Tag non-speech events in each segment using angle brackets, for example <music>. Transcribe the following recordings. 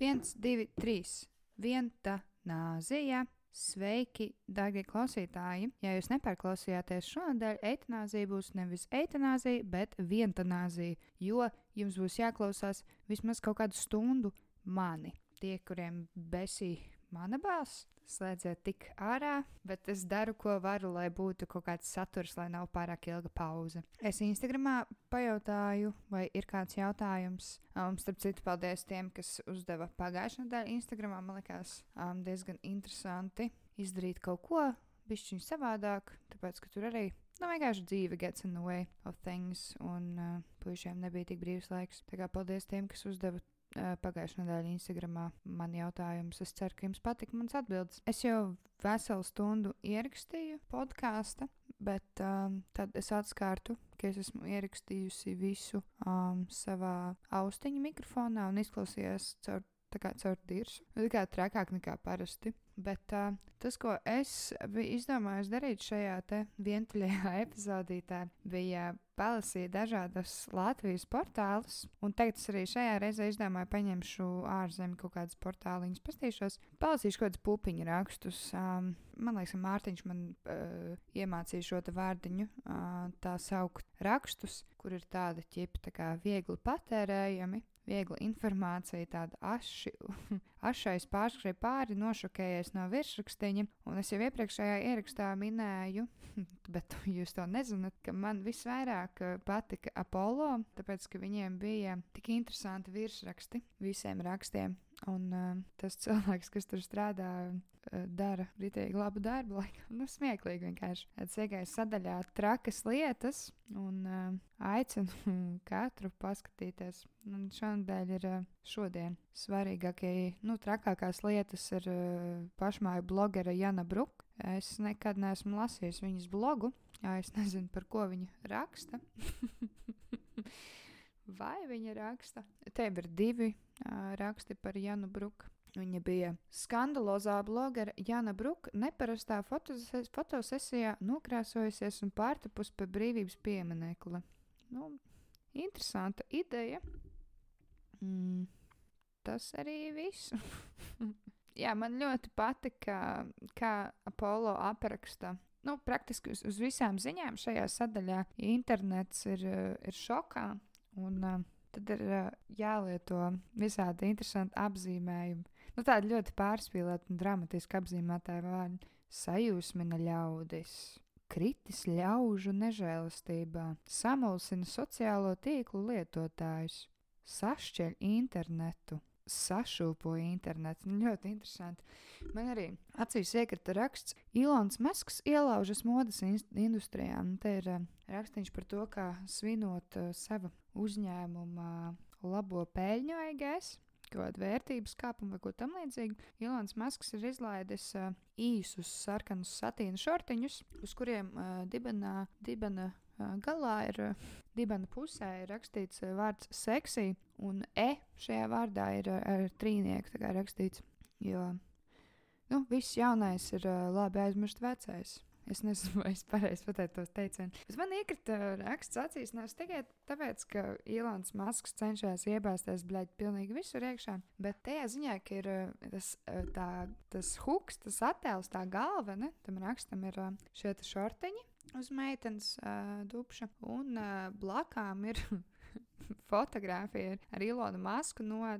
1, 2, 3. Vienta nāzija. Sveiki, darbie klausītāji! Ja jūs nepārklausījāties šonadēļ, eitanāzija būs nevis eitanāzija, bet vientanāzija, jo jums būs jāklausās vismaz kaut kādu stundu mani. Tie, kuriem besī mana balss, slēdziet tik ārā, bet es daru, ko varu, lai būtu kaut kāds saturs, lai nav pārāk ilga pauze. Es Instagramā pajautāju, vai ir kāds jautājums. Um, starp citu, paldies tiem, kas uzdeva pagājušā nedēļa Instagramā. Man liekas, um, diezgan interesanti izdarīt kaut ko bišķiņu savādāk, tāpēc, ka tur arī Nu, vienkārši dzīve gets in the way of things, un uh, puišiem nebija tik brīvs laiks. Tā kā paldies tiem, kas uzdeva pagājušā nedēļa Instagramā man jautājumus. Es ceru, ka jums patika mans atbildes. Es jau veselu stundu ierakstīju podkāstu, bet um, tad es atskārtu, ka es esmu ierakstījusi visu um, savā austiņa mikrofonā un izklausījos caur, kā, caur dirsu. Tā kā trakāk nekā parasti. Bet uh, tas, ko es biju izdomājis darīt šajā vientuļajā <laughs> epizodītē, bija palasīt dažādas Latvijas portālus. Un tagad es arī šajā reizē izdomāju, paņemšu ārzemju kaut kādas portāliņas, pastīšos, palasīšu kaut kādus pupiņu rakstus. Um, man liekas, Mārtiņš man uh, iemācīja šo vārdiņu, uh, tā saukt rakstus, kur ir tāda ķipa tā kā viegli patērējami viegla informācija, tāda aši, <laughs> ašais pārskrēja pāri, nošokējies no virsraksteņa. Un es jau iepriekšējā ierakstā minēju, <laughs> bet jūs to nezināt, ka man visvairāk eh, patika Apollo, tāpēc ka viņiem bija tik interesanti virsraksti visiem rakstiem. Un uh, tas cilvēks, kas tur strādā, uh, dara rītīgi labu darbu. <laughs> Laikam, nu, smieklīgi vienkārši. Sēgais sadaļā trakas lietas un uh, aicinu <laughs> katru paskatīties. Un šonadēļ ir uh, šodien svarīgākie, nu, trakākās lietas ir uh, pašmāju blogera Jana Bruka. Es nekad neesmu lasījis viņas blogu, jo es nezinu, par ko viņa raksta. <laughs> Vai viņa raksta? Te ir divi uh, raksti par Janu Bruku. Viņa bija skandalozā blogera Jana Bruka, neparastā fotoses fotosesijā nokrāsojusies un pārtapus pie brīvības pieminekli. Nu, interesanta ideja. Mm, tas arī viss. <laughs> Jā, man ļoti patika, kā Apollo apraksta nu, praktiski uz, uz visām ziņām šajā sadaļā. Internets ir, ir šokā. Un, uh, tad ir uh, jālieto visādi interesanti apzīmējumi. Nu, tādi ļoti pārspīlēti un dramatiski apzīmētāji vārdi. Sajūsmina ļaudis, kritis ļaužu nežēlastībā, samulsina sociālo tīklu lietotājus, sašķeļ internetu, sašūpoja internetu. Nu, ļoti interesanti. Man arī acīs iekrita raksts, Ilons Masks ielaužas modes industrijā. Nu, te ir uh, rakstīns par to, kā svinot uh, sava uzņēmuma labo peļņu, AGS. Kāda vērtības kāpuma vai ko tamlīdzīgu. Ilons Masks ir izlaidis uh, īsus sarkanus satīna šortiņus, uz kuriem uh, dibena, dibena galā ir dibana pusē ir rakstīts vārds seksī, un e šajā vārdā ir ar trīnieku rakstīts. Jo nu, viss jaunais ir labi aizmirst vecais. Es nezinu, <laughs> vai es pareizi pateicu tos teicienus. Bet man iekrita raksts acīs ne tikai tāpēc, ka Ilons Masks cenšas iebāzties blēģi pilnīgi visur iekšā, bet tajā ziņā, ka ir tas, tā, tas huks, tas attēls, tā galva, ne, tam rakstam ir šie šortiņi uz meitenes uh, dupša, un uh, blakām ir <laughs> fotografija ar Ilonu Masku no uh,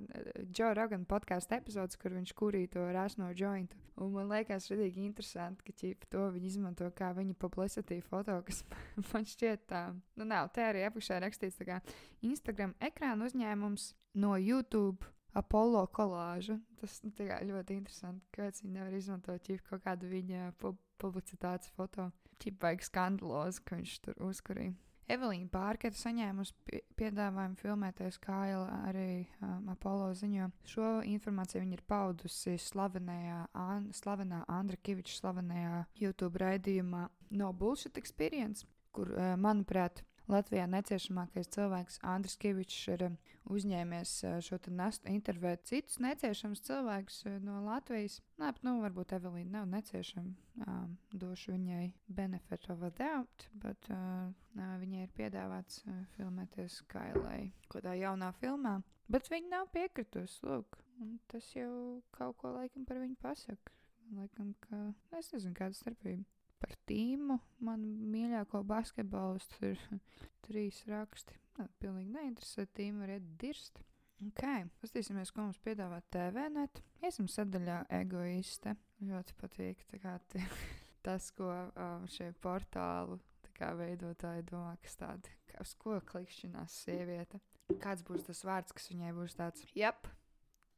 Joe Rogan podkāstu epizodes, kur viņš kurīja to rasno jointu. Un man liekas, rītīgi interesanti, ka ķip, to viņi izmanto kā viņa publicity foto, kas <laughs> man šķiet tā, nu nav, te arī apakšā rakstīts tā kā Instagram ekrāna uzņēmums no YouTube. Apollo kolāža. Tas nu, ļoti interesanti, kāpēc viņi nevar izmantot ķip, kaut kādu viņa publicitātes foto. Vajag skandalozi, ka viņš tur uzkurīja. Evelīna Pārketa saņēmusi piedāvājumu filmēties Kaila arī um, Apollo ziņo. Šo informāciju viņa ir paudusi slavenajā, an, slavenā Andra Kaviča slavenajā YouTube raidījumā No Bullshit Experience, kur, uh, manuprāt, Latvijā neciešamākais cilvēks Andris Kavičs ir um, uzņēmies uh, šo nestu intervēt citus neciešamus cilvēkus uh, no Latvijas. Nē, nu, varbūt Evelīna nav neciešama. Um, došu viņai benefit of a doubt, bet uh, viņai ir piedāvāts uh, filmēties Kailai, kādā jaunā filmā. Bet viņa nav piekritusi. Lūk, Un tas jau kaut ko laikam par viņu pasaka. Laikam, ka es nezinu, kāda starpība. Par tīmu man mīļāko basketbolistu ir <laughs> trīs raksti. Nā, pilnīgi neinteresē tīmu arī dirst. Ok, paskatīsimies, ko mums piedāvā TV net. Iesim sadaļā egoiste. Ļoti patīk kā <laughs> tas, ko um, šie portālu tā kā veidotāji domā, kas tādi, uz ko klikšķinās sieviete. Kāds būs tas vārds, kas viņai būs tāds? Jep,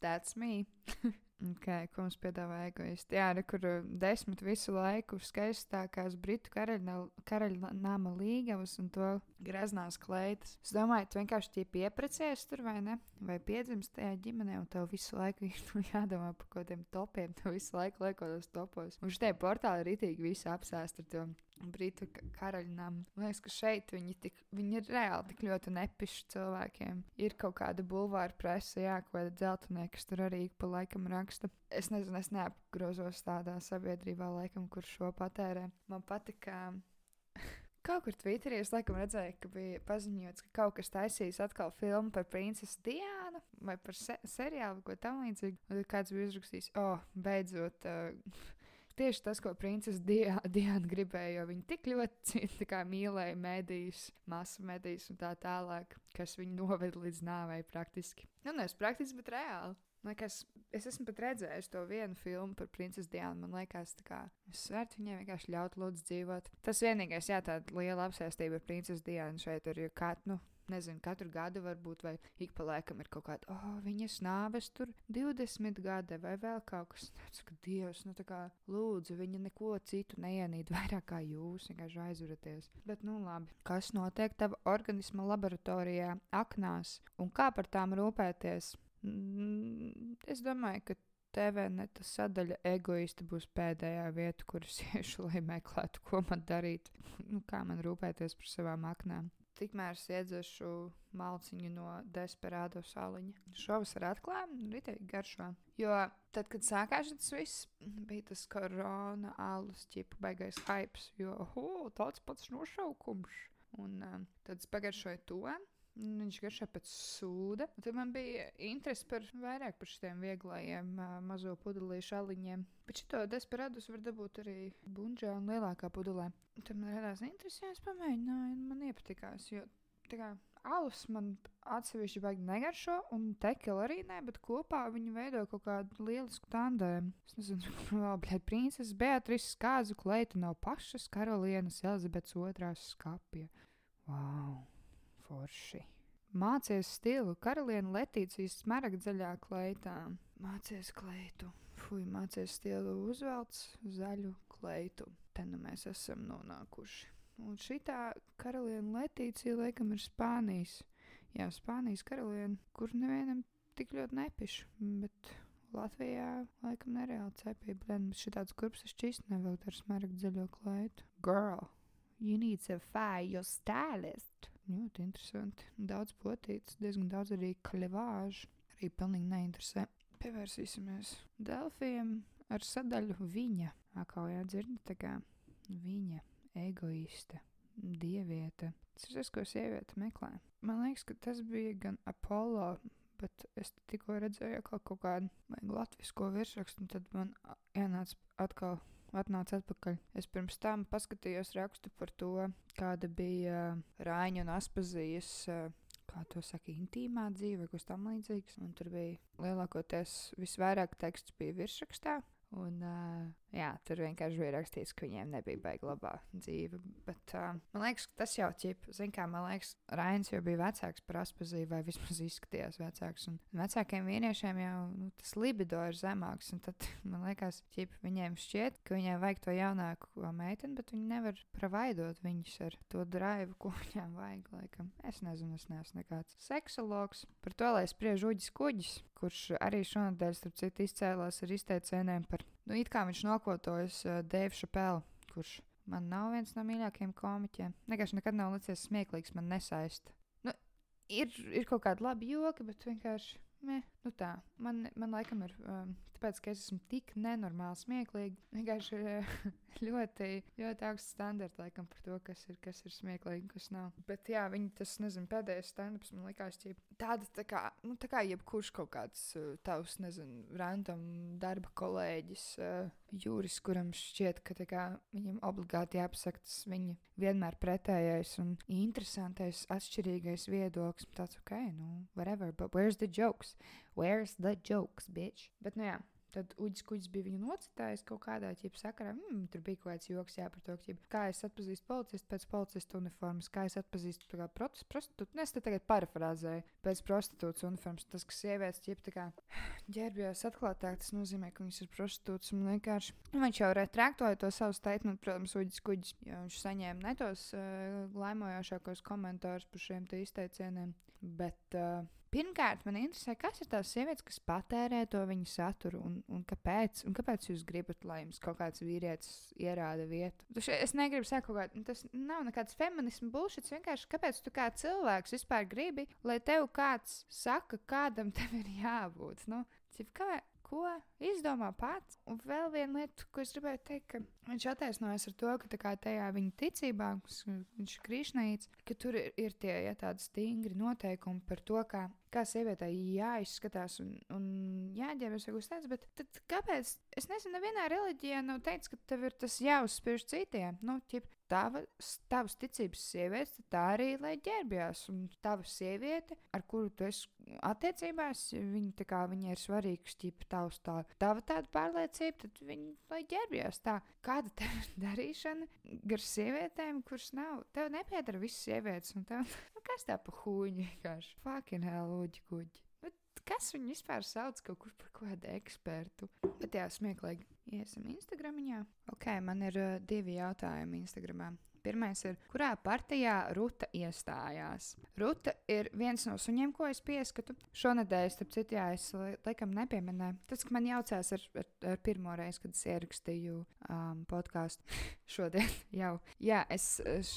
that's me. <laughs> Okay, ko mums piedāvā egoisti? Jā, re, kur uh, desmit visu laiku skaistākās britu karaļnāma līgavas un to greznās kleitas. Es domāju, tu vienkārši tie pieprecies tur vai ne? Vai piedzimst tajā ģimenē un tev visu laiku ir jādomā par kaut kādiem topiem, tev visu laiku liekotos topos. Un šitie portāli ir itīgi visi apsēst ar to Britu karaļnam. Man liekas, ka šeit viņi, tik, viņi ir reāli tik ļoti nepiši cilvēkiem. Ir kaut kāda bulvāra presa, jā, kāda dzeltenē, kas tur arī pa laikam raksta. Es nezinu, es neapgrozos tādā sabiedrībā, laikam, kur šo patērē. Man patika. <laughs> Kaut kur Twitterī es laikam redzēju, ka bija paziņots, ka kaut kas taisīs atkal filmu par princesi Diānu vai par se seriālu, ko tam līdzīgu. Un kāds bija uzrakstījis, oh, beidzot, uh, tieši tas, ko princese Diana gribēja, jo viņa tik ļoti kā, mīlēja medijas, masu medijas un tā tālāk, kas viņu noveda līdz nāvei praktiski. Nu, nevis praktiski, bet reāli. Liekas, es esmu pat redzējis to vienu filmu par princesi Diānu. Man liekas, ka es svērtu viņai vienkārši ļaut lūdzu dzīvot. Tas vienīgais, jā, tāda liela apsēstība ar princesi Diānu šeit ir, jo kat, nu, nezinu, katru gadu varbūt, vai ik pa laikam ir kaut kāda, oh, viņas nāves tur 20 gadi vai vēl kaut kas. Tāds, ka Dievs, nu tā kā lūdzu, viņa neko citu neienīd vairāk kā jūs, vienkārši aizveraties. Bet, nu labi, kas notiek tava organisma laboratorijā aknās? Un kā par tām rūpēties? Mm, es domāju, ka TV neta sadaļa egoisti būs pēdējā vieta, kur es <laughs> iešu, lai meklētu, ko man darīt, nu, kā man rūpēties par savām aknām tikmēr es iedzeršu malciņu no desperādo sāliņa. Šovasar atklājām, ritīgi garšo. Jo tad, kad sākās tas viss, bija tas korona alus ķipa baigais hypes, jo, oh, tāds pats nošaukums. Un um, tad es pagaršoju to. Viņš garšo pēc sūda. Tad man bija interese par vairāk par šiem vieglajiem mazo pudelīšu aliņiem. Bet šo desperadus var dabūt arī bunžā un lielākā pudelē. Tad man radās interesi, es pamēģināju, un man iepatikās. Jo tā kā alus man atsevišķi baigi negaršo, un tekila arī ne, bet kopā viņi veido kaut kādu lielisku tandēmu. Es nezinu, <laughs> vēl bija princeses Beatrice Kāzu kleita nav pašas karalienes Elizabetes otrās skapja. Wow! Forši. Mācies stilu, karaliene Letīcijas smaragdzaļā kleitā. Mācies kleitu, fui, mācies stilu uzvelc zaļu kleitu. Te nu mēs esam nonākuši. Un šitā karaliene Letīcija laikam ir Spānijas. Jā, Spānijas karaliene, kur nevienam tik ļoti nepišu, bet Latvijā laikam nereāli cepība. Gan šitāds kurps es šķīst nevelk ar smaragdzaļo kleitu. Girl, you need to find your stylist. Ļoti interesanti. Daudz potītas, diezgan daudz arī klevāžu. Arī pilnīgi neinteresē. Pievērsīsimies Delfiem ar sadaļu viņa. Akā jau dzirdat, tā kā viņa, egoiste, dieviete. Tas ir tas, ko sieviete meklē. Man liekas, ka tas bija gan Apollo, bet es tikko redzēju kaut kādu latviešu virsrakstu, un tad man ienāca atkal atnāca atpakaļ. Es pirms tam paskatījos rakstu par to, kāda bija Rāņa un Aspazijas. Kā to saka, intīmā dzīve, kas tamlīdzīgs. Un tur bija lielākoties visvairāk teksts bija virsrakstā, Un, uh, jā, tur vienkārši bija rakstīts, ka viņiem nebija baigta labā dzīve. Bet uh, man liekas, tas jau ķip, zin kā, man liekas, Rains jau bija vecāks par aspazību, vai vismaz izskatījās vecāks. Un vecākiem vīriešiem jau nu, tas libido ir zemāks. Tad <laughs> man liekas, ķip, viņiem šķiet, ka viņiem vajag to jaunāko meiteni, bet viņi nevar provaidot viņus ar to drāvu, ko <laughs> viņiem vajag. Laikam. Es nezinu, es neesmu nekāds seksologs. Par to, lai spriež uģis kuģis, kurš arī šonadēļ, starp citu, izcēlās ar izteicieniem par, nu, it kā viņš nokotojas uh, Dēvu Šapelu, kurš man nav viens no mīļākajiem komiķiem. Vienkārši nekad nav licies smieklīgs, man nesaista. Nu, ir, ir kaut kādi labi joki, bet vienkārši meh, nu tā. Man, man laikam ir, um, tāpēc, ka es esmu tik nenormāli smieklīgi. Vienkārši ir <laughs> ļoti, ļoti augsts standarts, laikam, par to, kas ir, kas ir smieklīgi un kas nav. Bet, jā, viņi tas, nezinu, pēdējais stand-ups man likās, ka tāda, tā kā, nu, tā kā jebkurš kaut kāds uh, tavs, nezinu, random darba kolēģis, uh, jūris, kuram šķiet, ka kā, viņam obligāti jāpasaka tas viņa vienmēr pretējais un interesantais, atšķirīgais viedoklis. Tāds, ok, nu, whatever, but where's the jokes? Where's the jokes, bitch? Bet, nu jā. Tad Uģis Kuģis bija viņu nocitējis kaut kādā ķipa sakarā. Mm, tur bija kaut kāds joks jā, par to, ķipa, kā es atpazīstu policistu pēc policista uniformas, kā es atpazīstu kā prostitūtu. Nu, es te tagad parafrāzēju pēc prostitūtas uniformas. Tas, ka sievietes ķipa tā kā ģērbjās atklātāk, tas nozīmē, ka viņas ir prostitūtas un vienkārši. Viņš jau retraktoja to savu statement, protams, Uģis Kuģis, jo viņš saņēma ne tos uh, laimojošākos komentārus par šiem izteicieniem. Bet uh, Pirmkārt, man interesē, kas ir tās sievietes, kas patērē to viņu saturu un, un, kāpēc, un kāpēc jūs gribat, lai jums kaut kāds vīrietis ierāda vietu. Es negribu sakot, ka tas nav nekāds feminismu bullshit. Vienkārši kāpēc tu kā cilvēks vispār gribi, lai tev kāds saka, kādam <laughs> tev ir jābūt? Nu, cip, kā, ko izdomā pats. Un vēl viena lieta, ko es gribēju teikt, ka viņš attaisnojas ar to, ka kā, tajā viņa ticībā, viņš ir krišnīts, ka tur ir, ir tie ja, tādi stingri noteikumi par to, kā, kā sievietei jāizskatās un, un jāģērbjas, vai ko tāds. Bet tad, kāpēc? Es nezinu, nevienā reliģijā nav teikts, ka tev ir tas jāuzspiež citiem. Nu, ķip, tavas, tavas ticības sievietes, tad tā arī lai ģērbjās. Un tava sieviete, ar kuru tu esi attiecībās, viņa, kā, viņa ir svarīga, šķipa tavs tā, tava tāda pārliecība, tad viņa lai ģērbjās tā. Kāda tev <laughs> darīšana gar sievietēm, kuras nav? Tev nepiedara visas sievietes, un tev, <laughs> nu, kas tā pa huņi vienkārši? Fucking hell, uģi kuģi. Kas viņu vispār sauc kaut kur par kādu ekspertu? Bet jā, smieklīgi. Iesim Instagramā. Ok, man ir uh, divi jautājumi Instagramā. Pirmais ir, kurā partijā Ruta iestājās? Ruta ir viens no suņiem, ko es pieskatu. Šonadēļ, starp citu, jā, es laikam nepieminēju. Tas, ka man jaucās ar, ar, ar pirmo reizi, kad es ierakstīju um, podkāstu <laughs> šodien jau. Jā, es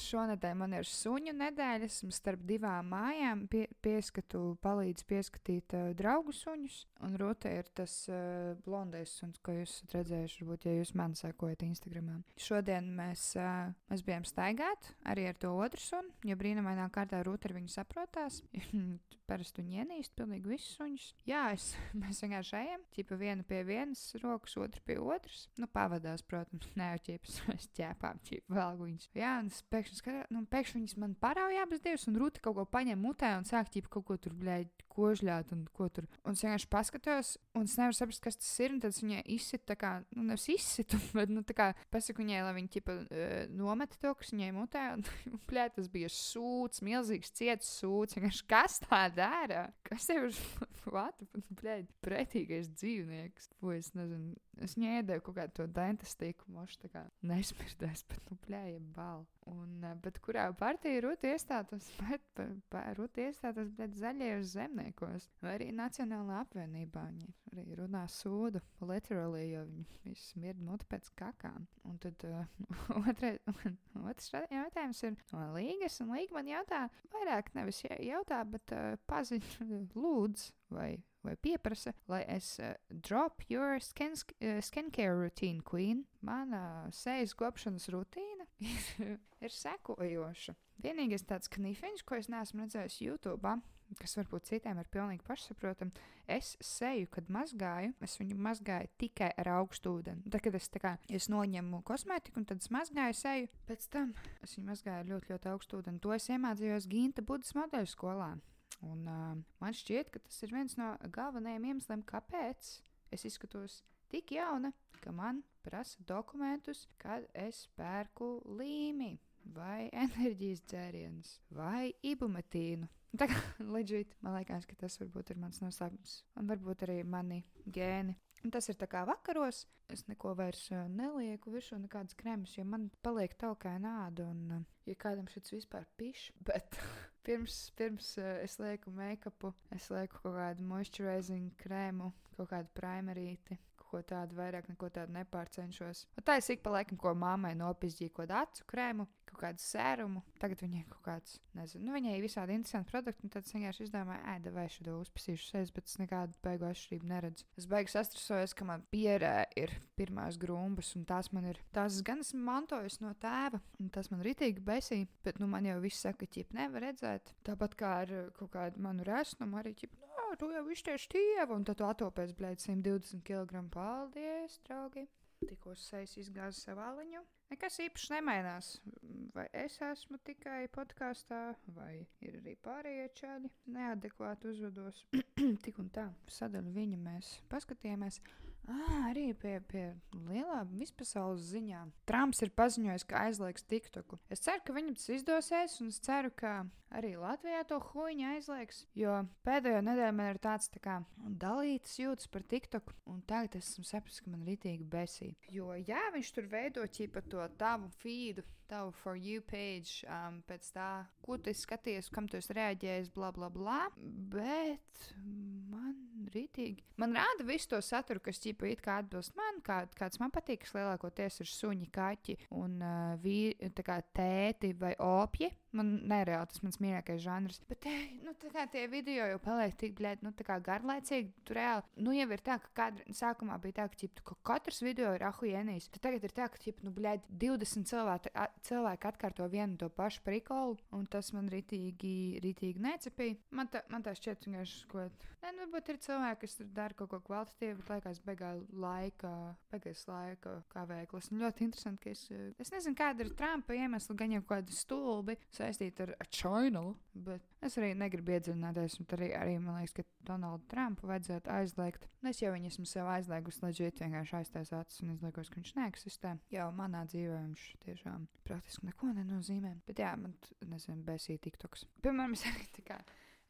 šonadēļ man ir suņu nedēļa, esmu starp divām mājām, pie, pieskatu, palīdzu pieskatīt uh, draugu suņus. Un Ruta ir tas uh, blondais suns, ko jūs redzējuši, varbūt, ja jūs man sekojat Instagramā. Šodien mēs, uh, mēs bijām stāvā staigāt arī ar to otru sunu, jo brīnumainā kārtā rūta ar viņu saprotās. <laughs> Parasti viņi ienīst pilnīgi visus suņus. Jā, es, <laughs> mēs vienkārši ejam, ķipa viena pie vienas rokas, otra pie otras. Nu, pavadās, protams, <laughs> ne jau ķipas, mēs ķēpām, ķipa vēl viņas. Jā, un es pēkšņi skatījos, nu, pēkšņi viņas man parauja abas divas, un rūta kaut ko paņem mutē un sāk ķipa kaut ko tur, blēģi, kožļāt un ko tur. Un es vienkārši paskatos, un es nevaru saprast, kas tas ir. Tad viņai izsit, tā kā, nu, nevis izsit, <laughs> bet, nu, tā kā pasaku viņai, lai viņa ķipa uh, nometa to, kas viņai mutē. Un, <laughs> plē, tas bija sūds, milzīgs ciets sūds. Vienkārši kas tā dara? Kas tev ir? <laughs> Vāta, plē, pretīgais dzīvnieks. Ko es nezinu. Es viņai iedevu kaut kādu to dentistiku, mošu tā kā nesmirdēs, bet, nu, plē, balvu. Un, eh, bet kurā partija rūta <laughs> iestātos, bet rūta iestātos zaļajos zemniekos, vai arī Nacionālā apvienībā. Viņi arī runā sūdu, literally, jo viņi smird muti pēc kakām. Un tad <laughs> uh, otrais, <laughs> otrs jautājums ir no Līgas, un Līga man jautā, vairāk nevis jautā, bet uh, paziņ, lūdzu, vai vai pieprasa, lai es uh, drop your skin, uh, skincare routine, queen. Mana sejas kopšanas rutīna <laughs> ir, sekojoša. Vienīgais tāds knifiņš, ko es neesmu redzējis YouTube, kas varbūt citiem ir pilnīgi pašsaprotami, es seju, kad mazgāju, es viņu mazgāju tikai ar augstu ūdeni. Tad, kad es, kā, es noņemu kosmētiku un tad es mazgāju seju, pēc tam es viņu mazgāju ar ļoti, ļoti augstu ūdeni. To es iemācījos Ginta Budas modeļu skolā. Un, uh, man šķiet, ka tas ir viens no galvenajiem iemesliem, kāpēc es izskatos tik jauna, ka man prasa dokumentus, kad es pērku līmi vai <laughs> enerģijas dzērienus vai ibumetīnu. Tā kā <laughs> leģit, man liekas, ka tas varbūt ir mans noslēpums. Un varbūt arī mani gēni. Un tas ir tā kā vakaros. Es neko vairs uh, nelieku virsū, nekādas kremas, jo man paliek talkaina āda. Un, uh, ja kādam šis vispār pišķi, <laughs> bet pirms, pirms uh, es lieku make-upu, es lieku kaut kādu moisturizing krēmu, kaut kādu primerīti, ko tādu vairāk neko tādu nepārcenšos. Un tā es ik pa laikam, ko mammai nopizdīju, ko acu krēmu, kaut kādu sērumu. Tagad viņai kaut kāds, nezinu, nu, viņai ir visādi interesanti produkti, un tad es vienkārši izdomāju, ēda vai šo uzpasīšu sevis, bet es nekādu beigu atšķirību neredzu. Es beigu sastrasojos, ka man pierē ir pirmās grumbas, un tās man ir, tās gan esmu mantojis no tēva, un tas man ritīgi besī, bet nu man jau viss saka, ka ķip nevar redzēt. Tāpat kā ar kaut kādu manu resnumu arī ķip. Tu jau iztieši tievu, un tad tu atopies, blēdi, 120 kg. Paldies, draugi! Tikko sejas izgāza savu aliņu. Nekas īpaši nemainās. Vai es esmu tikai podkāstā, vai ir arī pārējie čaļi. Neadekvāti uzvedos. <clears throat> Tik un tā, sadaļu viņa mēs paskatījāmies. Ah, arī pie, pie lielām vispasaules ziņām. Trumps ir paziņojis, ka aizliegs TikToku. Es ceru, ka viņam tas izdosies, un es ceru, ka arī Latvijā to huīņu aizliegs. Jo pēdējo nedēļu man ir tāds tā kā dalītas jūtas par TikToku, un tagad es sapratis, ka man ritīgi besī. Jo jā, viņš tur veido ķipa to tavu feedu tavu for you page, um, pēc tā, ko tu skaties, kam tu esi reaģējis, bla, bla, bla. Bet man rītīgi. Man rāda visu to saturu, kas ķipa it kā atbilst man, kā, kāds man patīk, lielākoties ir suņi, kaķi un uh, vī, tēti vai opji. Man nereāli tas mans mīļākais žanrs. Bet te, nu, tie video jau paliek tik blēdi, nu, garlaicīgi. Tur reāli, nu, jau ir tā, ka kadra, sākumā bija tā, ka, ķip, ka katrs video ir ahujienīs. Tad tagad ir tā, ka, ķip, nu, blēdi, 20 cilvēki, cilvēki atkārto vienu to pašu prikolu, un tas man ritīgi, ritīgi necepīja. Man, tā, man tā šķiet, vienkārši, ko, ne, nu, varbūt ir cilvēki, kas dara kaut ko kvalitatīvu, bet liekas, beigā laika, beigās laika kā veiklas. Nu, ļoti interesanti, ka es, es nezinu, kāda ir Trumpa iemesla, gan jau kādi stulbi saistīta ar China. Bet es arī negribu iedziļināties. Arī, arī man liekas, ka Donaldu Trumpu vajadzētu aizliegt. Es jau viņu esmu sev aizliegusi, lai viņš vienkārši aiztais acis un izliekos, ka viņš neeksistē. Jau manā dzīvē viņš tiešām praktiski neko nenozīmē. Bet jā, man nezinu, besīja TikToks. Piemēram, es arī tā kā.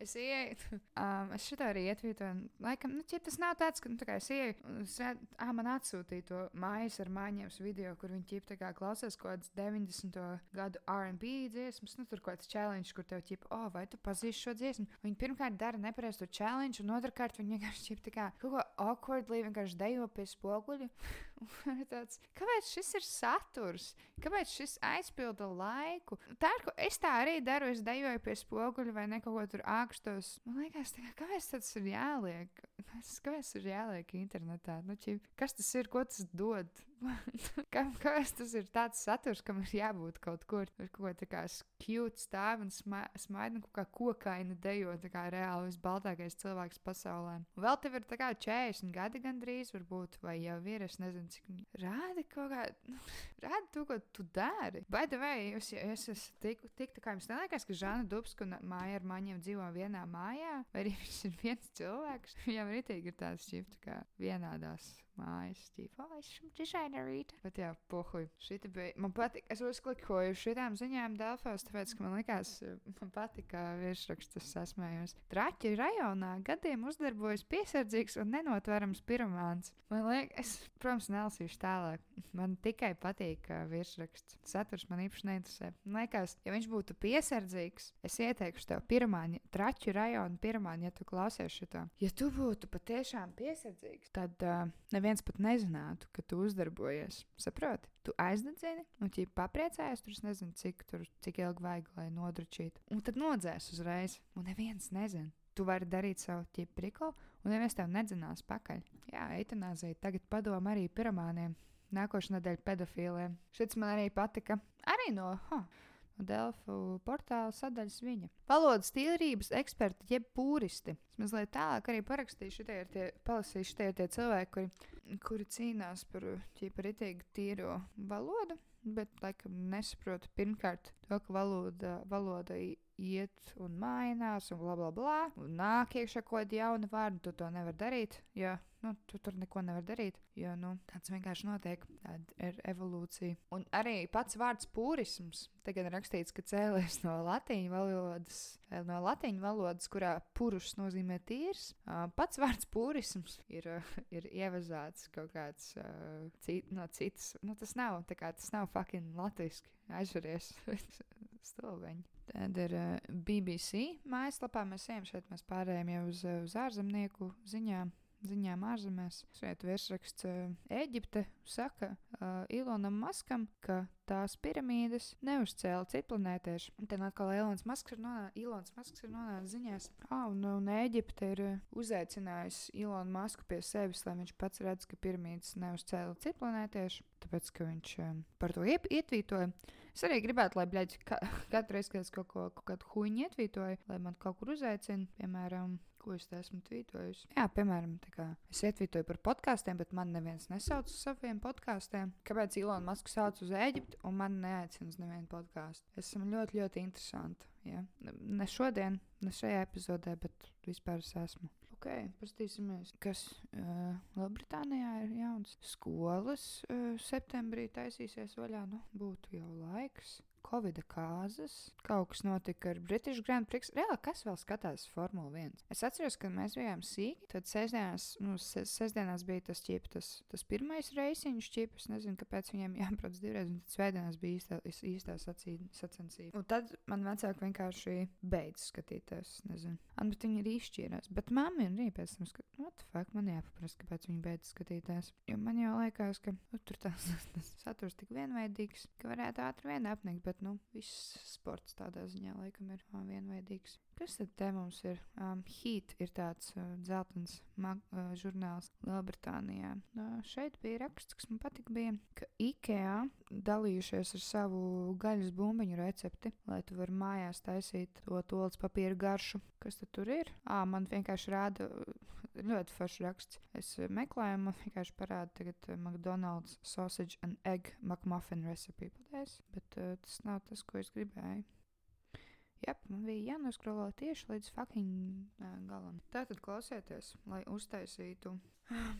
Es ieeju, <laughs> um, es šitā arī ietvītoju. Laikam, nu, tas nav tāds, ka, nu, tā kā es ieeju, un es redzu, ah, man atsūtīja to mājas ar māņiem video, kur viņi ķip kā klausās kaut kādas 90. gadu RB dziesmas, nu, tur kaut kāds challenge, kur tev ķip, oh, vai tu pazīsti šo dziesmu? Viņi pirmkārt dara nepareizu challenge, un otrkārt viņi vienkārši ķip kā kaut ko awkwardly vienkārši dejo pie spoguļa. <laughs> <laughs> tāds, kāpēc šis ir saturs? Kāpēc šis aizpilda laiku? Tā ir, ko es tā arī daru, es dejoju pie spoguļa vai ne kaut ko tur āk rakstos. Man liekas, kā, kāpēc tas ir jāliek? Kāpēc tas ir jāliek internetā? Nu, ķi, kas tas ir, ko tas dod? <laughs> Kā, kāpēc tas ir tāds saturs, kam ir jābūt kaut kur? Tur kaut kā tāds cute stāv un smaida, un kaut kā kokaina dejo, tā kā reāli visbaltākais cilvēks pasaulē. Un vēl tev ir tā kā 40 gadi gandrīz, varbūt, vai jau ir, es nezinu, cik. Rādi kaut kā, nu, <laughs> rādi to, ko tu dari. Vai tu vai, jūs, jūs esat tik, tik tā kā jums neliekas, ka Žana Dubska un Māja ar maņiem dzīvo vienā mājā, vai arī <laughs> viņš ir viens cilvēks? Viņam ritīgi ir tāds šķipt, kā vienādās mājas. Tīpa, oh, es esmu dizainerīte. Bet jā, pohuj. Šita bija. Man patīk, es uzklikoju šitām ziņām Delfos, tāpēc, ka man likās, man patika virsraksts, tas esmējos. Traķi rajonā gadiem uzdarbojas piesardzīgs un nenotverams pirmāns. Man liekas, es, protams, nelasīšu tālāk. Man tikai patīk uh, virsraksts. Saturs man īpaši neinteresē. Man liekas, ja viņš būtu piesardzīgs, es ieteikšu tev pirmāņu, traķu rajonu pirmāņu, ja tu klausies šo. Ja tu būtu patiešām piesardzīgs, tad uh, neviens pat nezinātu, ka tu uzdarbojies. Saproti? Tu aizdedzini, un ja papriecājies, tur nezinu, cik, tur, cik ilgi vajag, lai nodručītu. Un tad nodzēs uzreiz, un neviens nezina. Tu vari darīt savu ķipu priklu, un neviens tev nedzinās pakaļ. Jā, eitanāzija tagad padomā arī piramāniem. Nākošais nedēļa pedofīliem. Šis man arī patika. Arī no. Huh. Delfu portāla sadaļas viņa. Valodas tīrības eksperti, jeb pūristi. Es mazliet tālāk arī parakstīju, šitie ir tie, palasīju, šitie ir tie cilvēki, kuri, kuri cīnās par ķīparitīgi tīro valodu, bet, laikam, nesaprotu pirmkārt to, ka valoda, valoda iet un mainās, un bla, bla, bla. Un nāk iekšā kaut kāda jauna vārda, tu to nevar darīt, jo nu, tu tur neko nevar darīt. Jo nu, tāds vienkārši notiek, tāda ir evolūcija. Un arī pats vārds purisms. Tagad ir rakstīts, ka cēlies no latīņu valodas, eh, no latīņu valodas, kurā purus nozīmē tīrs. Pats vārds purisms ir, ir ievazāts kaut kāds cit, no citas. Nu, tas nav, kā, tas nav fucking latviski. Aizveries <laughs> stulbeņi. Tad ir uh, BBC mājaslapā. Mēs ejam šeit, mēs pārējām jau uz, uz ārzemnieku ziņām. ziņām ārzemēs. Šeit virsraksts Eģipte saka uh, Ilonam Maskam, ka tās piramīdas neuzcēla citplanētieši. Un tad atkal Ilons Masks ir nonācis, nonācis ziņās, ah, un, un Eģipte ir uzaicinājusi Ilonu Masku pie sevis, lai viņš pats redz, ka piramīdas neuzcēla citplanētieši, tāpēc, ka viņš um, par to ietvītoja. Es arī gribētu, lai bļaļ, ka, <laughs> katru reizi, kad es kaut ko kaut kādu huīņu ietvītoju, lai man kaut kur uzaicina, piemēram, Ko es esmu tvītojusi? Jā, piemēram, kā, es ietvītoju par podkāstiem, bet man neviens nesauc uz saviem podkāstiem. Kāpēc Ilona Maska sauc uz Eģipti un man neaicina uz nevienu podkāstu? Es esmu ļoti, ļoti interesanti. Ja? Ne šodien, ne šajā epizodē, bet vispār es esmu. Ok, paskatīsimies, kas uh, Lielbritānijā ir jauns. Skolas uh, septembrī taisīsies vaļā. Nu, būtu jau laiks. Covid kāzas, kaut kas notika ar British Grand Prix. Reāli, kas vēl skatās Formule 1? Es atceros, ka mēs bijām sīki. Tad sestdienās, nu, ses, sestdienās bija tas ķip, tas, tas pirmais reisiņš ķip. Es nezinu, kāpēc viņiem jābrauc divreiz, un tad svētdienās bija īstā, īstā sacensība. Un tad man vecāki vienkārši beidz skatīties. Nezinu. Un, bet viņi arī izšķīrās. Bet mamma ir arī pēc tam skatījusies, what the fuck, man jāpaprast, kāpēc viņi beidz skatīties. Jo man jau liekas, ka nu, tur tas saturs tik vienveidīgs, ka varētu ātri vien apnikt bet nu, viss sports tādā ziņā laikam ir vienveidīgs. Kas tad te mums ir? Um, Heat ir tāds uh, dzeltens mag, uh, žurnāls Lielbritānijā. Uh, šeit bija raksts, kas man patika, bija, ka IKEA dalījušies ar savu gaļas bumbiņu recepti, lai tu vari mājās taisīt to tolts papīra garšu. Kas tad tur ir? Ā, man vienkārši rāda ļoti foršs raksts. Es meklēju, man vienkārši parāda tagad McDonald's sausage and egg McMuffin recipe. Paldies, bet uh, tas nav tas, ko es gribēju. Jā, man bija jānoskrolo tieši līdz fucking galam. Tātad klausieties, lai uztaisītu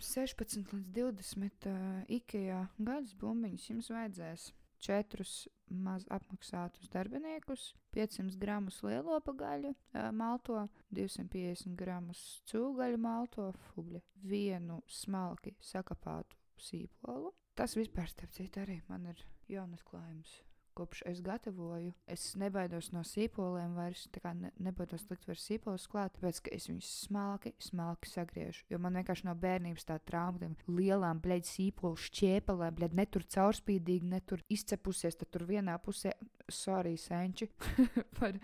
16 līdz 20 uh, IKEA gaļas bumbiņus, jums vajadzēs četrus maz apmaksātus darbiniekus, 500 gramus lielopa gaļu, uh, malto, 250 gramus cūgaļu malto, fugļa, vienu smalki sakapātu sīpolu. Tas vispār, starp citu, arī man ir jaunatklājums kopš es gatavoju, es nebaidos no sīpoliem vairs, ne, nebaidos likt vairs sīpolus klāt, tāpēc, ka es viņus smalki, smalki sagriežu. Jo man vienkārši no bērnības tā trauma, tiem lielām, bleģ, sīpolu šķiepelēm, bleģ, netur caurspīdīgi, netur izcepusies, tad tur vienā pusē, sorry, senči, <laughs> par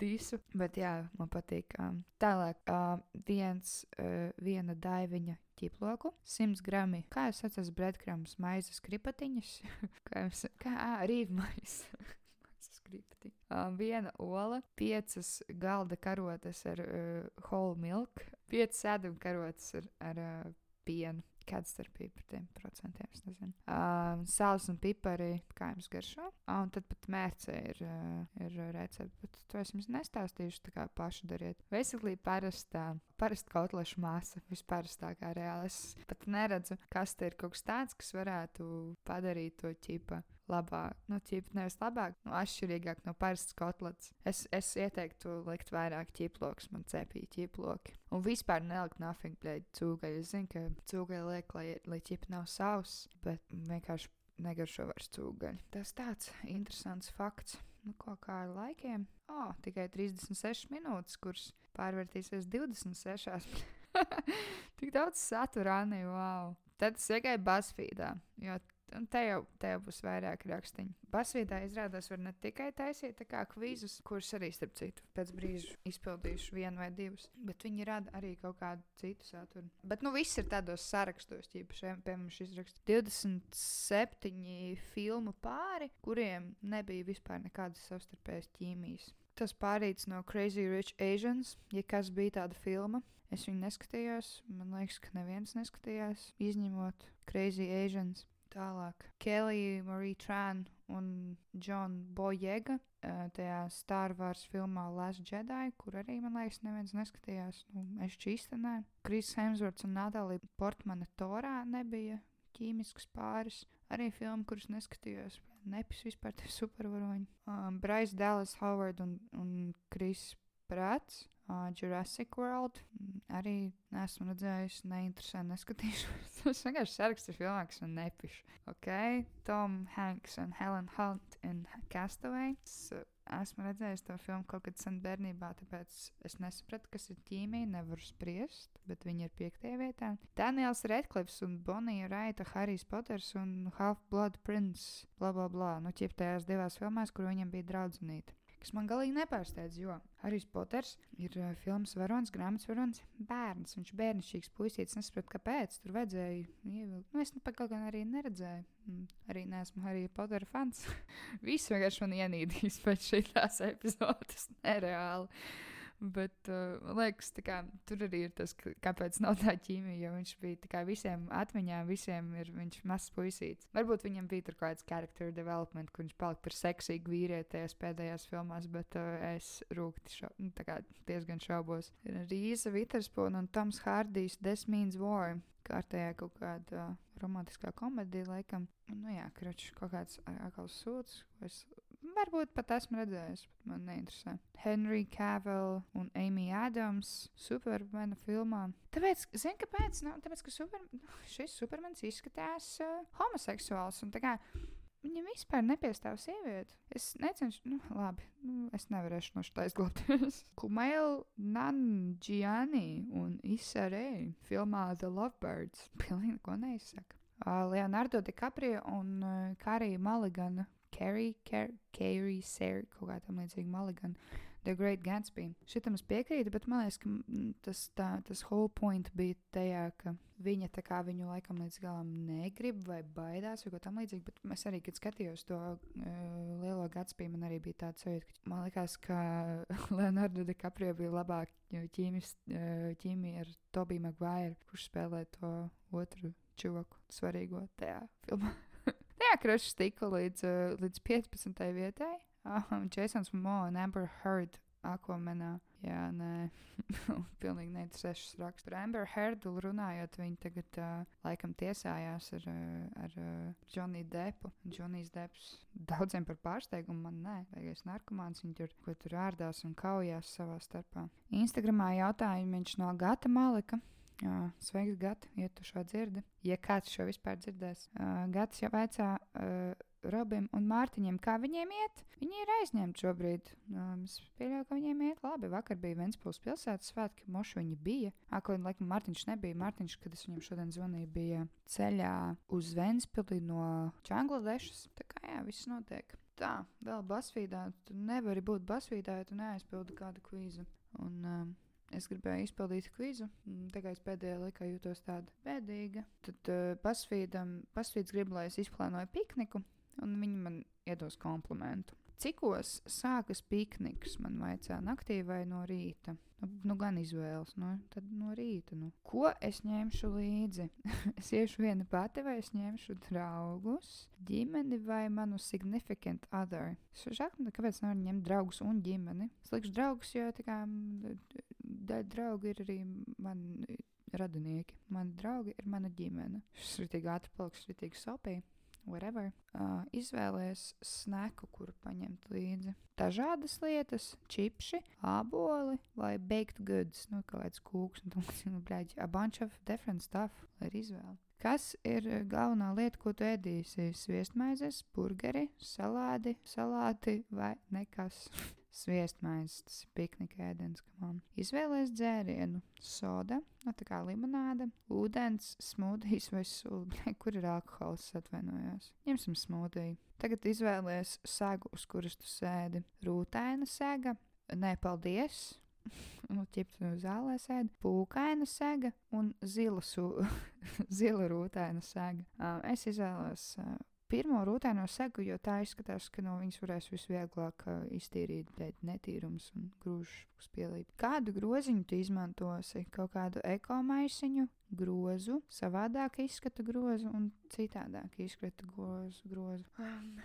disu, bet jā, man patīk. Um, tālāk, uh, viens, uh, viena daiviņa ķiploku, 100 grami, kā jūs saucat, breadcrumbs, maizes kripatiņas, <laughs> kā jums, kā, rīvmais. Uh, <laughs> viena ola, piecas galda karotes ar uh, whole milk, piecas sēduma karotes ar, ar uh, pienu. Kāda starpība par tiem procentiem? Es nezinu. Uh, Sāls un pipari, kā jums garšo. Uh, un tad pat mērce ir, uh, ir recepte. Bet to es jums nestāstīšu, tā kā paši dariet. Veselīgi parastā, parasta kotlešu māsa, visparastākā reāli. Es pat neredzu, kas te ir kaut kas tāds, kas varētu padarīt to ķipa labāk, nu, ķip, nevis labāk, nu, atšķirīgāk no parastas kotletes. Es, es ieteiktu likt vairāk ķiploks, man cepīja ķiploki. Un vispār nelikt nothing plēģi cūgaļu. Es zinu, ka cūgaļu liek, lai, lai ķip nav savs, bet vienkārši negaršo vairs cūgaļu. Tas tāds interesants fakts. Nu, ko kā ar laikiem? O, oh, tikai 36 minūtes, kuras pārvērtīsies 26. <laughs> Tik daudz satura, Anī, wow! Tad es iegāju Basfīdā, jo Un te jau, te jau būs vairāk rakstīņu. Basvīdā izrādās, var ne tikai taisīt kvizus, kurus arī, starp citu, pēc brīža izpildīšu vienu vai divus, bet viņi rada arī kaut kādu citu saturu. Bet, nu, viss ir tādos sarakstos, tīpaši, piemēram, šis raksts 27 filmu pāri, kuriem nebija vispār nekādas savstarpējas ķīmijas. Tas pārīts no Crazy Rich Asians, ja kas bija tāda filma. Es viņu neskatījos, man liekas, ka neviens neskatījās, izņemot Crazy Asians. Tālāk, Kelly, Marija Tran un Džona Bojega tajā Star Wars filmā Last Jedi, kur arī, man liekas, neviens neskatījās. Nu, es čīsta nē. Kris Hemsworts un Natālija Portmana Torā nebija ķīmisks pāris. Arī filma, kuras neskatījos. Nepis vispār tie supervaroņi. Um, Bryce Dallas Howard un, un Kris prāts. Uh, Jurassic World arī nesmu redzējis, neinteresē, neskatīšos. <laughs> Tas vienkārši saraksts ir filmā, kas man nepišu. Ok, Tom Hanks un Helen Hunt in Castaway. Es, uh, esmu redzējis to filmu kaut kad sen bērnībā, tāpēc es nesapratu, kas ir ķīmija, nevaru spriest, bet viņi ir piektajā vietā. Daniels Redklifs un Bonija Raita, Harijs Poters un Half-Blood Prince, bla bla bla, nu ķiptajās divās filmās, kur viņam bija draudzenīte kas man galīgi nepārsteidz, jo Harijs Poters ir uh, filmas varonis, grāmatas varonis, bērns. Viņš ir bērnišķīgs puisītis. Es nesaprotu, kāpēc tur vajadzēja ievilkt. Nu, es nu, pat kaut gan arī neredzēju. Mm, arī neesmu Harija Potera fans. <laughs> Viss vienkārši man ienīdīs pēc šīs epizodes. <laughs> Nereāli. Bet, uh, liekas, kā, tur arī ir tas, kāpēc nav tā ķīmija. Jo viņš bija kā, visiem atmiņā, visiem ir viņš mazs puisīts. Varbūt viņam bija kaut kāds character development, kur viņš palika par seksīgu vīrieti tajās pēdējās filmās, bet uh, es rūkti šau, nu, kā, diezgan šaubos. Ir Rīza Viterspūna un Toms Hārdijs Desmīns War. Kārtējā kaut kāda uh, romantiskā komēdija, laikam. Nu, jā, kračs kaut kāds akls sūds, ko es Varbūt pat esmu redzējis, bet man neinteresē. Henry Cavill un Amy Adams Supermana filmā. Tāpēc, zini, kāpēc? Nu, tāpēc, ka super, šis Supermans izskatās uh, homoseksuāls un tā kā. Viņam vispār nepiestāv sieviete. Es necenšos, nu, labi, nu, es nevarēšu no štā izglābties. <laughs> Kumail Nanjiani un Isarei filmā The Lovebirds. <laughs> Pilnīgi neko neizsaka. Leonardo DiCaprio un Karija Maligana Carrie, Car Carrie, Sarah, kaut kā tam līdzīga Mulligan, The Great Gatsby. Šitam es piekrītu, bet man liekas, ka tas, tā, tas whole point bija tajā, ka viņa tā kā viņu laikam līdz galam negrib vai baidās vai ko tam līdzīgu, bet es arī, kad skatījos to uh, lielo Gatsby, man arī bija tāds sajūta, ka man liekas, ka <laughs> Leonardo DiCaprio bija labāk ķīmis, ķīmija ar Tobiju Maguire, kurš spēlē to otru čuvaku svarīgo tajā filmā. <laughs> Krušs tika līdz, uh, līdz 15. vietai. Um, Jasons Mo un Amber Heard Aquamanā. Jā, nē, <laughs> pilnīgi neinteresēšas raksts. Par Amber Heardu runājot, viņi tagad uh, laikam tiesājās ar, uh, ar uh, Johnny Deppu. Johnny's Depps daudziem par pārsteigumu, man nē, beigais narkomāns, viņi tur, ko tur ārdās un kaujās savā starpā. Instagramā jautājumu viņš no Gata Malika. Uh, sveiks, Gati, ja tu šo dzirdi. Ja kāds šo vispār dzirdēs, uh, Gatis jau vaicā uh, Robim un Mārtiņam, kā viņiem iet. Viņi ir aizņemti šobrīd. Um, es pieļauju, ka viņiem iet labi. Vakar bija Ventspils pilsētas svētki, mošu viņi bija. Akli, laikam, Mārtiņš nebija. Mārtiņš, kad es viņam šodien zvanīju, bija ceļā uz Ventspili no Čangladešas. Tā kā jā, viss notiek. Tā, vēl basvīdā. Tu nevari būt basvīdā, ja tu neaizpildi kādu kvizu. Un, um, Es gribēju izpildīt kvizu, tagad es pēdējā laikā jūtos tāda bēdīga. Tad uh, pasvīds grib, lai es izplānoju pikniku, un viņi man iedos komplimentu. Cikos sākas pikniks? Man vajadzēja naktī vai no rīta? Nu, nu gan izvēles, nu, tad no rīta. Nu. Ko es ņemšu līdzi? <laughs> es iešu viena pati, vai es ņemšu draugus, ģimeni vai manu significant other. Es saprotu, kāpēc nevaru ņemt draugus un ģimeni. Es likšu draugus, jo tā kā daļa draugi ir arī mani radinieki. Mani draugi ir mana ģimene. Šis ir tik ātri paliks, ir tik sopīgi whatever, uh, izvēlējies sneku, kuru paņemt līdzi. Dažādas lietas, čipsi, āboli vai baked goods, nu, kaut kāds kūks, un tam līdzīgi. <laughs> A bunch of different stuff, lai ir izvēle. Kas ir galvenā lieta, ko tu ēdīsi? Sviestmaizes, burgeri, salādi, salāti vai nekas? <laughs> Sviestmaizes, tas ir piknika ēdiens, kam izvēlēs dzērienu, soda, no nu, tā kā limonāde, ūdens, smūdijas vai sula. Kur ir alkohols? Atvainojos. Ņemsim smūdiju. Tagad izvēlēs segu, uz kuras tu sēdi. Rūtaina sega. Nē, paldies! <laughs> nu, ķips zālē sēž, pūkaina sega un zila, su, <laughs> zila rūtaina sega. Uh, es izvēlos uh, pirmo rūtēno segu, jo tā izskatās, ka no viņas varēs visvieglāk uh, iztīrīt netīrums un grūžu pielīp. Kādu groziņu tu izmantosi? Kaut kādu ekomaisiņu, grozu, savādāk izskata grozu un citādāk izskata grozu. grozu. Um,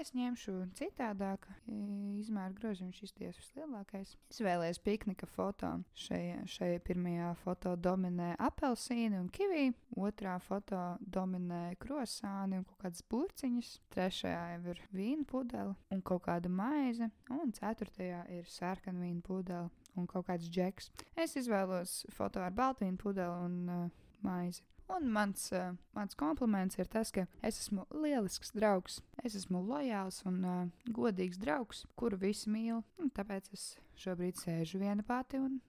Es ņemšu citādāk, izmēru groziņš izties vislielākais. Izvēlējos piknika foto. Šajā, šajā pirmajā foto dominē apelsīni un kivī, otrā foto dominē krosāni un kaut kādas burciņas, trešajā jau ir vīna pudele un kaut kāda maize, un ceturtajā ir sarkanvīna pudele un kaut kāds džeks. Es izvēlos foto ar baltīnu pudeli un uh, maizi. Un mans, uh, mans kompliments ir tas, ka es esmu lielisks draugs. Es esmu lojāls un uh, godīgs draugs, kuru visi mīl. Tāpēc es šobrīd sēžu viena pati un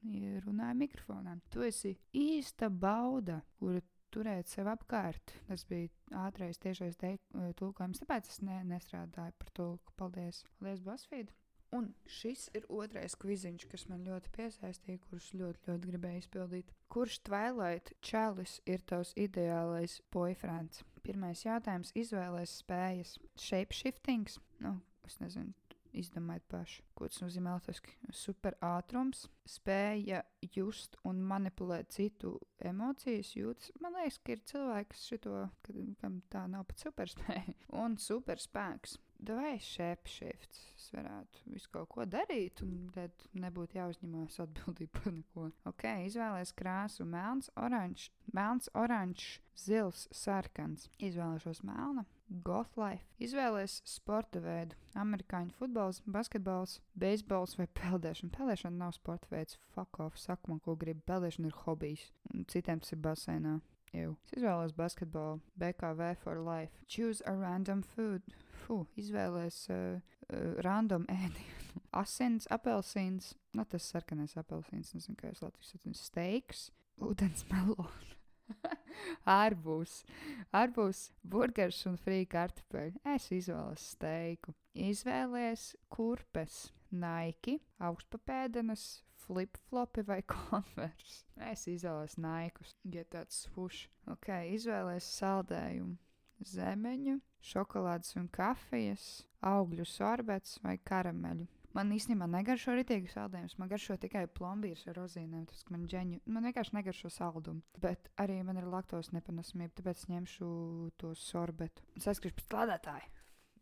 runāju mikrofonā. Tu esi īsta bauda, kuru turēt sev apkārt. Tas bija ātrais tiešais tulkojums, tāpēc es ne, nestrādāju par tulku. Paldies! Paldies, Basfīd! Un šis ir otrais kviziņš, kas man ļoti piesaistīja, kurus ļoti, ļoti gribēju izpildīt. Kurš Twilight čalis ir tavs ideālais boyfriends? Pirmais jautājums - izvēlēs spējas. Shapeshiftings, nu, es nezinu, izdomājiet paši, ko tas nozīmē latviešu. Super ātrums, spēja just un manipulēt citu emocijas, jūtas. Man liekas, ka ir cilvēki, kas šito, kam tā nav pat superspēja, un superspēks vai. Es varētu visu kaut ko darīt, un tad nebūtu jāuzņemās atbildība par neko. Ok, izvēlēs krāsu melns, oranžs, melns, oranžs, zils, sarkans. Izvēlēšos melnu. Goth life. Izvēlēs sporta veidu. Amerikāņu futbols, basketbols, beisbols vai peldēšana. Peldēšana nav sporta veids. Fuck off, saka man, ko gribi. Peldēšana ir hobijs. Un citiem tas ir basēnā. Ew. Es izvēlos basketbolu, BKV for life. Choose a random food. Fu, izvēlēs uh, uh, random ēdienu. <laughs> Asins, apelsīns, nu tas sarkanais apelsīns, nezinu, kā es latvijas atceros, steiks, ūdens melons. <laughs> Arbūs, arbūs, burgers un frī kartupeļi. Es izvēlos steiku. Izvēlēs kurpes, naiki, augstpapēdenes, flip-flopi vai <laughs> konvers. Es izvēlos naikus, ja tāds fušs. Ok, izvēlēs saldējumu, zemeņu, šokolādes un kafijas, augļu sorbets vai karameļu. Man īstenībā negaršo rītīgi saldējumus. Man garšo tikai plombīrs ar rozīnēm. Tas man ģeņu. Man vienkārši negaršo saldumu. Bet arī man ir laktos nepanesamība, tāpēc ņemšu to sorbetu. Saskriešu pēc lādētāja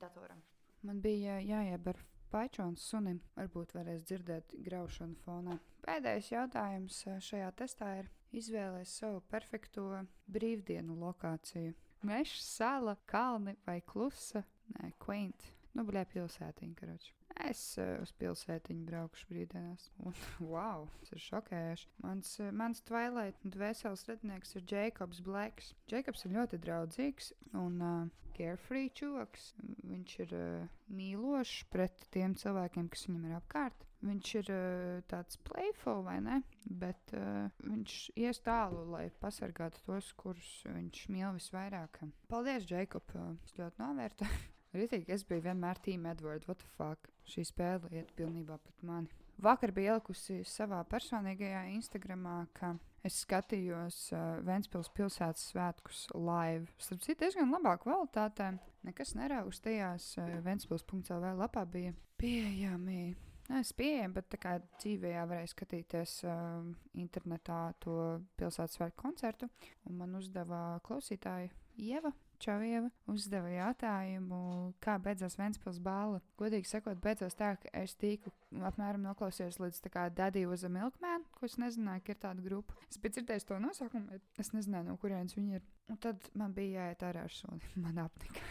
datoram. Man bija jāieber Paičons sunim varbūt varēs dzirdēt graušanu fonā. Pēdējais jautājums eh, šajā testā ir izvēlēties savu perfekto brīvdienu lokāciju. Meža sala, kalni vai klusa, nē, quaint, nu, bļā pilsētiņa, karoči. Es uh, uz pilsētiņu braukšu brīvdienās. <laughs> Un, wow, tas ir šokējoši. Mans, uh, mans Twilight dvēseles radinieks ir Jēkabs Blacks. Jēkabs ir ļoti draudzīgs un uh, carefree čūks. Viņš ir uh, mīlošs pret tiem cilvēkiem, kas viņam ir apkārt. Viņš ir uh, tāds playful, vai ne? Bet uh, viņš ies tālu, lai pasargātu tos, kurus viņš mīl visvairāk. Paldies, Jēkab! Es ļoti novērtēju. <laughs> Ritīgi, es biju vienmēr Team Edward, what the fuck. Šī spēle iet pilnībā pret mani. Vakar bija ielikusi savā personīgajā Instagramā, ka es skatījos uh, Vēncpils pilsētas svētkus live. Starp citu, diezgan labā kvalitātē. Nekas neraustījās. Uh, Vēncpils.lv lapā bija pieejami. Nē, es pieejami, bet kā dzīvē varēja skatīties uh, internetā to pilsētas svētku koncertu. Un man uzdeva klausītāja Ieva Čavieva uzdeva jautājumu, kā beidzās Vēncpils bāla. Godīgi sakot, beidzās tā, ka es tīku apmēram noklausījos līdz tā kā Daddy was a Milkman, ko es nezināju, ka ir tāda grupa. Es biju dzirdējis to nosaukumu, bet es nezināju, no kurienes viņi ir. Un tad man bija jāiet ārā ar suni. <laughs> Man apnika.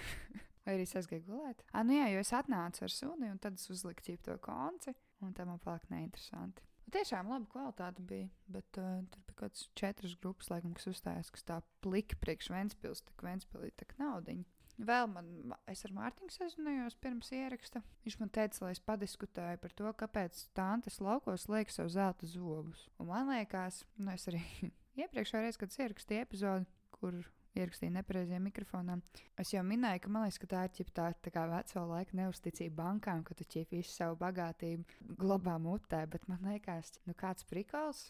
Vai arī es aizgāju gulēt? Ah, nu jā, jo es atnācu ar suni, un tad es uzliku ķīpto konci, un tā man palika neinteresanti. Tiešām laba kvalitāte bija, bet uh, tur bija kaut kādas četras grupas, laikam, kas uzstājās, kas tā plika priekš Vēncpils, tā kā Vēncpilī tā naudiņa. Vēl man, es ar Mārtiņu sazinājos pirms ieraksta. Viņš man teica, lai es padiskutēju par to, kāpēc tāntes laukos liek sev zelta zobus. Un man liekas, nu es arī <laughs> iepriekšējā reizē, kad ierakstīju epizodi, kur ierakstīju nepareizajam mikrofonam. Es jau minēju, ka man liekas, ka tā ir ķip, tā, tā kā veco laiku neusticība bankām, ka tu ķip visu savu bagātību glabā mutē, bet man liekas, nu kāds prikals.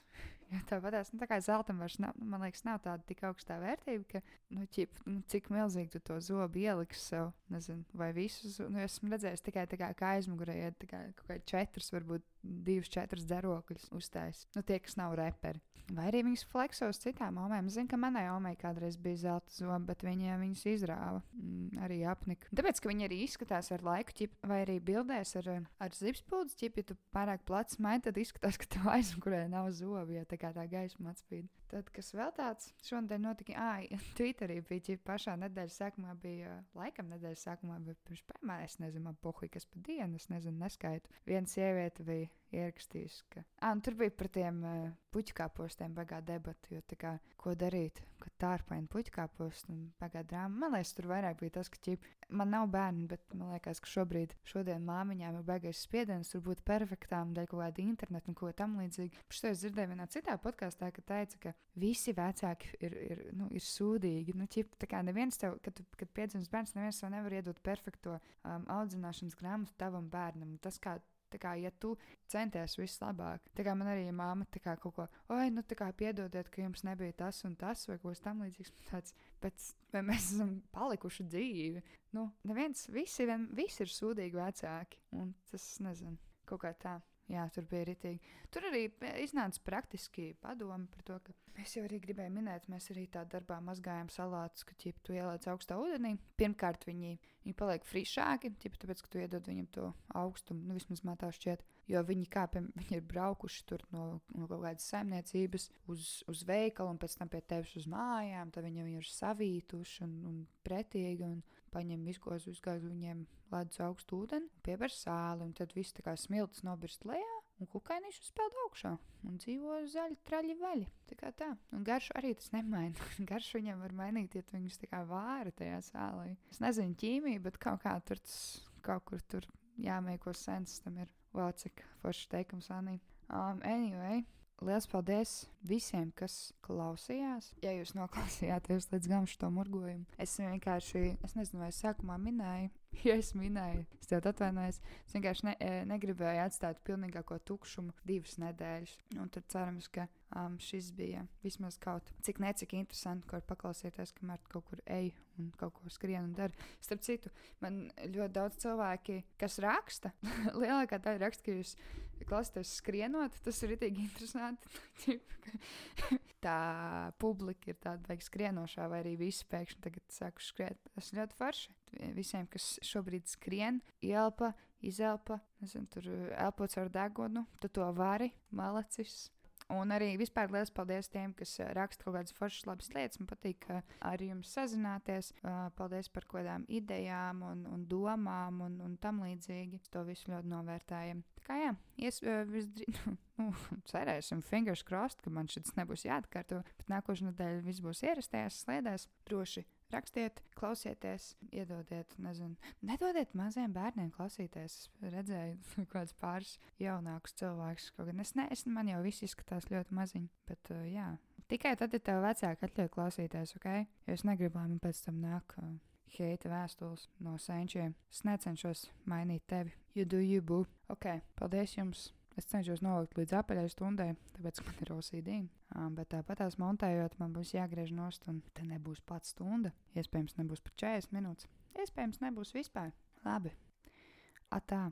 Jo tāpatās, nu, tā kā zeltam vairs nav, man liekas, nav tāda tik augstā vērtība, ka, nu, ķip, nu cik milzīgi tu to zobu ieliksi sev, nezinu, vai visus, nu, esmu redzējis tikai tā kā, kā aizmugurē, ja tā kā kaut kā četras, varbūt divas, četras dzerokļus uztais. Nu, tie, kas nav reperi. Vai arī viņas flekso uz citām omēm. Zinu, ka manai omei kādreiz bija zelta zoba, bet viņa viņas izrāva. Mm, arī apnika. Tāpēc, ka viņi arī izskatās ar laiku, ķip, vai arī bildēs ar, ar zipspūdzi, ķip, ja tu pārāk plats maini, tad izskatās, ka tev aizmugurē nav zobi, ja kā tā gaisma atspīd. Tad, kas vēl tāds šodien notika, ah, <laughs> Twitterī bija pašā nedēļas sākumā, bija laikam nedēļas sākumā, bet pirms pēmā es nezinu, pohuļ, kas pa dienu, es nezinu, neskaitu. Viena sieviete bija ierakstījusi, ka, ah, un tur bija par tiem uh, puķkāpostiem bagā debatu, jo tā kā, ko darīt, kad tārpaini puķkāpost un bagā drāma. Man liekas, tur vairāk bija tas, ka ķip, man nav bērni, bet man liekas, ka šobrīd, šodien māmiņām ir bagais spiediens, tur būt perfektām, dēļ kaut kāda interneta un ko tam līdzīgi. Šo es dzirdēju vienā citā podkāstā, ka teica, ka visi vecāki ir, ir, nu, ir sūdīgi. Nu, ķip, kā neviens tev, kad, kad piedzimst bērns, neviens tev nevar iedot perfekto um, audzināšanas grāmatu tavam bērnam. Tas, kā Tā kā, ja tu centies vislabāk, tā kā man arī māma tā kā kaut ko, oi, nu, tā kā piedodiet, ka jums nebija tas un tas, vai kaut kas tam līdzīgs. Tāds, bet mēs esam palikuši dzīvi? Nu, neviens, visi, vien, visi ir sūdīgi vecāki, un tas, nezinu, kaut kā tā. Jā, tur bija rītīgi. Tur arī iznāca praktiski padomi par to, ka es jau arī gribēju minēt, mēs arī tādā darbā mazgājam salātus, ka ķip, tu ieliec augstā ūdenī. Pirmkārt, viņi, viņi paliek frišāki, ķip, tāpēc, ka tu iedod viņam to augstumu, nu vismaz man tā šķiet. Jo viņi, kā, pie, <laughs> viņi ir braukuši tur no, no kaut kādas saimniecības uz, uz veikalu un pēc tam pie tevis uz mājām. Tad viņi ir savītuši un, un pretīgi. Un, paņem izgozu, uzgāzu viņiem ledus augstu ūdeni, pieber sāli, un tad viss tā kā smilts nobirst lejā. Un kukainīši spēlē augšā un dzīvo zaļi, traļi vaļi. Tā kā tā. Un garšu arī tas nemaina. <laughs> garšu viņam var mainīt, ja viņus tā kā vāra tajā sālī. Es nezinu ķīmiju, bet kaut kā tur tas kaut kur tur jāmēko sens. Tam ir vēl cik forši teikums Anī. Um, anyway, Lielas paldies visiem, kas klausījās. Ja jūs noklausījāties līdz galam šo murgojumu, es vienkārši, es nezinu, vai es sākumā minēju, <laughs> ja es minēju, es tev atvainojos. Es vienkārši ne, e, negribēju atstāt pilnīgāko tukšumu divas nedēļas. Un tad cerams, ka um, šis bija vismaz kaut cik necik interesanti, kur paklausīties, kamēr kaut kur eju un kaut ko skrienu un daru. Starp citu, man ļoti daudz cilvēki, kas raksta, <laughs> lielākā daļa raksta, ka jūs klausāties skrienot, tas ir itīgi interesanti. <laughs> <laughs> tā publika ir tāda vajag skrienošā, vai arī visi pēkšņi tagad sāku skriet. Tas ļoti forši. Visiem, kas šobrīd skrien, ielpa, izelpa, nezinu, tur elpots ar degunu, tu to vari, malacis. Un arī vispār liels paldies tiem, kas raksta kaut kādas foršas, labas lietas. Man patīk ar jums sazināties. Paldies par kaut kādām idejām un, un domām un, un tam līdzīgi. To visu ļoti novērtējam. Tā kā jā, ies, visdrīz, <laughs> nu, cerēsim, fingers crossed, ka man šis nebūs jāatkārto. Bet nākošais nedēļa viss būs ierastajās slēdēs. Droši Rakstiet, klausieties, iedodiet, nezinu, nedodiet maziem bērniem klausīties. Es redzēju, <laughs> kāds pāris jaunākus cilvēkus. Kaut gan es, ne, es man jau viss izskatās ļoti maziņi, bet uh, jā. Tikai tad, ja tev vecāki atļauj klausīties, ok? Jo es negribu, lai man pēc tam nāk uh, heita vēstules no senčiem. Es necenšos mainīt tevi. You do you, boo. Ok, paldies jums! Es cenšos nolikt līdz apaļai stundai, tāpēc man ir OCD. Bet tāpat tās montējot, man būs jāgriež nost, un te nebūs pats stunda. Iespējams, nebūs pat 40 minūtes. Iespējams, nebūs vispār. Labi. Atā.